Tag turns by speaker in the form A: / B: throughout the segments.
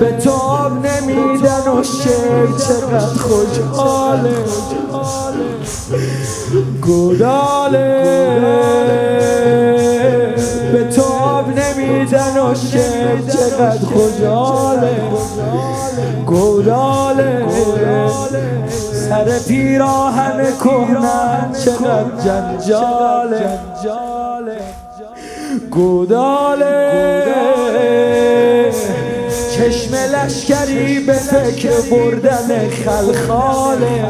A: به تو آب نمیدن و شیر چقدر خوشحاله گوداله به تو آب نمیدن و شیر چقدر خوشحاله گوداله سر پیراهن کهنه چقدر جنجاله گوداله چشم لشکری به فکر بردن خلخاله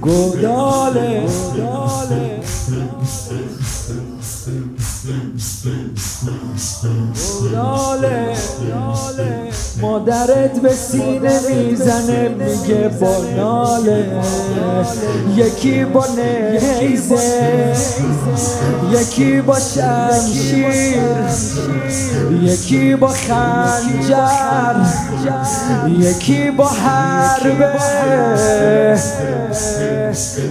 A: گوداله گوداله مادرت به سینه می‌زنه میگه با ناله. یکی با نیزه یکی با شمشیر یکی با خنجر یکی با حربه.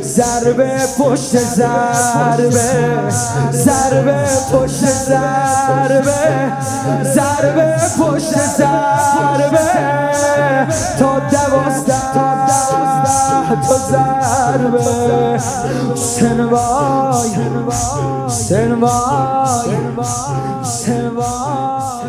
A: ضربه پشت ضربه ضربه ضربه پشت ضربه. تا دوازده تا ضربه. سنوای سنوای سنوای